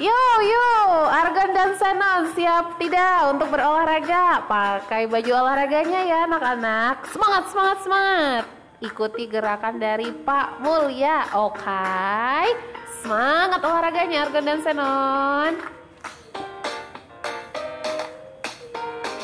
Yo yo, Argan dan Senon siap tidak untuk berolahraga? Pakai baju olahraganya ya anak-anak. Semangat semangat semangat. Ikuti gerakan dari Pak Mulya, oke? Semangat olahraganya Argan dan Senon.